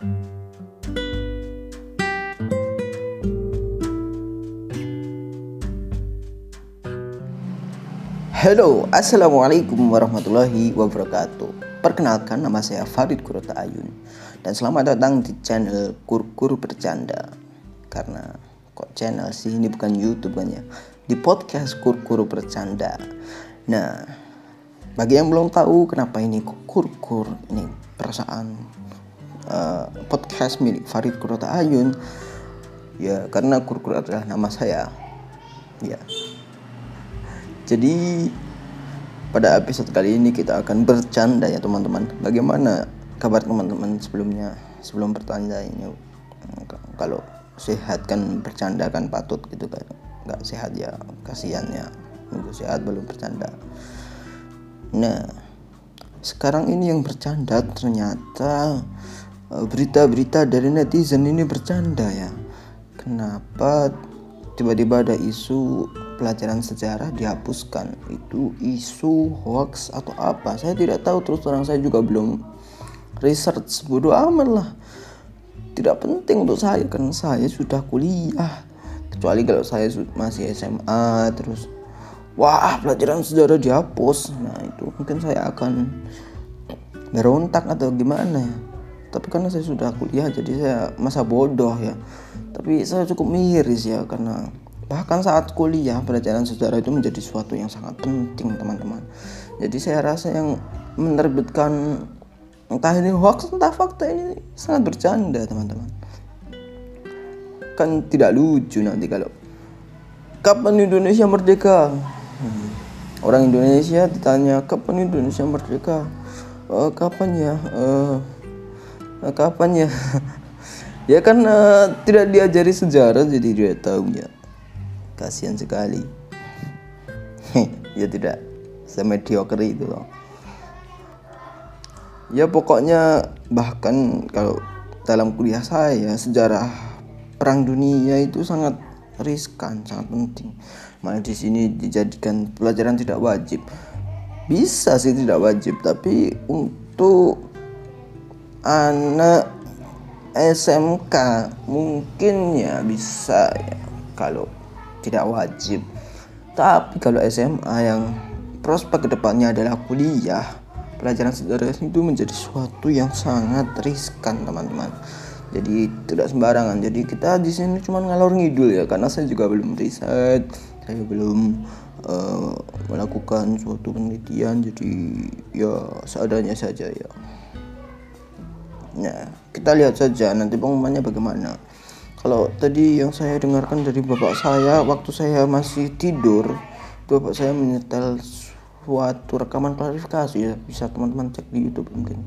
Halo, Assalamualaikum warahmatullahi wabarakatuh. Perkenalkan nama saya Farid Kurota Ayun. Dan selamat datang di channel Kur-Kur Bercanda. Karena kok channel sih ini bukan Youtube kan ya? Di podcast Kur-Kur Bercanda. Nah, bagi yang belum tahu kenapa ini Kur-Kur Ini perasaan uh, podcast milik Farid Kurota Ayun Ya, karena Kur-Kur adalah nama saya Ya, jadi pada episode kali ini kita akan bercanda ya teman-teman. Bagaimana kabar teman-teman sebelumnya? Sebelum bertanya ini kalau sehat kan bercanda kan patut gitu kan. Nggak sehat ya kasihan ya. Nunggu sehat belum bercanda. Nah, sekarang ini yang bercanda ternyata eh, berita-berita dari netizen ini bercanda ya. Kenapa tiba-tiba ada isu pelajaran sejarah dihapuskan? Itu isu hoax atau apa? Saya tidak tahu. Terus terang saya juga belum research. Bodoh amat lah. Tidak penting untuk saya karena saya sudah kuliah. Kecuali kalau saya masih SMA terus wah pelajaran sejarah dihapus. Nah itu mungkin saya akan berontak atau gimana ya tapi karena saya sudah kuliah jadi saya masa bodoh ya. Tapi saya cukup miris ya karena bahkan saat kuliah pelajaran sejarah itu menjadi suatu yang sangat penting teman-teman. Jadi saya rasa yang menerbitkan entah ini hoax entah fakta ini sangat bercanda teman-teman. Kan tidak lucu nanti kalau kapan Indonesia merdeka? Hmm. orang Indonesia ditanya kapan Indonesia merdeka? Uh, kapan ya? Uh, kapan ya ya kan uh, tidak diajari sejarah jadi dia tahu ya. Kasihan sekali. Ya tidak semediocre itu loh. Ya pokoknya bahkan kalau dalam kuliah saya sejarah perang dunia itu sangat riskan sangat penting. Malah di sini dijadikan pelajaran tidak wajib. Bisa sih tidak wajib tapi untuk anak SMK mungkin ya bisa ya kalau tidak wajib. Tapi kalau SMA yang prospek ke depannya adalah kuliah pelajaran sejarah itu menjadi suatu yang sangat riskan teman-teman. Jadi tidak sembarangan. Jadi kita di sini cuma ngalor ngidul ya karena saya juga belum riset. Saya belum uh, melakukan suatu penelitian. Jadi ya seadanya saja ya nah kita lihat saja nanti pengumumannya bagaimana. Kalau tadi yang saya dengarkan dari bapak saya waktu saya masih tidur bapak saya menyetel suatu rekaman klarifikasi ya. Bisa teman-teman cek di YouTube mungkin.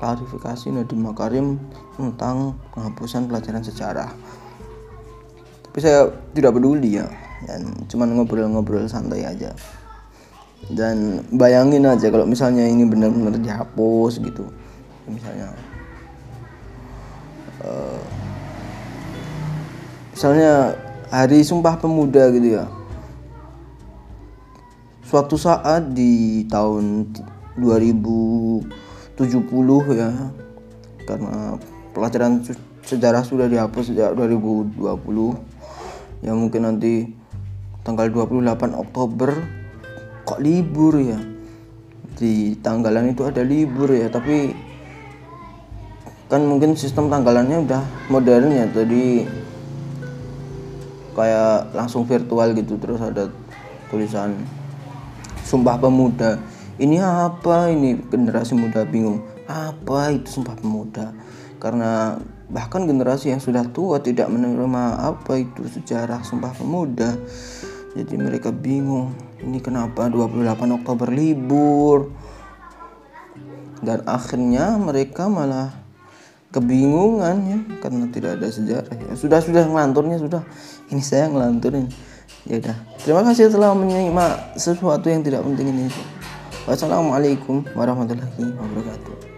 Klarifikasi Nadiem Makarim tentang penghapusan pelajaran sejarah. Tapi saya tidak peduli ya dan cuman ngobrol-ngobrol santai aja. Dan bayangin aja kalau misalnya ini benar-benar dihapus gitu. Misalnya uh, misalnya hari Sumpah Pemuda gitu ya. Suatu saat di tahun 2070 ya karena pelajaran sejarah sudah dihapus sejak 2020 ya mungkin nanti tanggal 28 Oktober kok libur ya? Di tanggalan itu ada libur ya tapi kan mungkin sistem tanggalannya udah modern ya tadi kayak langsung virtual gitu terus ada tulisan Sumpah Pemuda. Ini apa ini? Generasi muda bingung. Apa itu Sumpah Pemuda? Karena bahkan generasi yang sudah tua tidak menerima apa itu sejarah Sumpah Pemuda. Jadi mereka bingung ini kenapa 28 Oktober libur? Dan akhirnya mereka malah kebingungan ya karena tidak ada sejarah ya. Sudah sudah ngelanturnya sudah. Ini saya ngelanturin. Ya udah. Terima kasih telah menyimak sesuatu yang tidak penting ini. Wassalamualaikum warahmatullahi wabarakatuh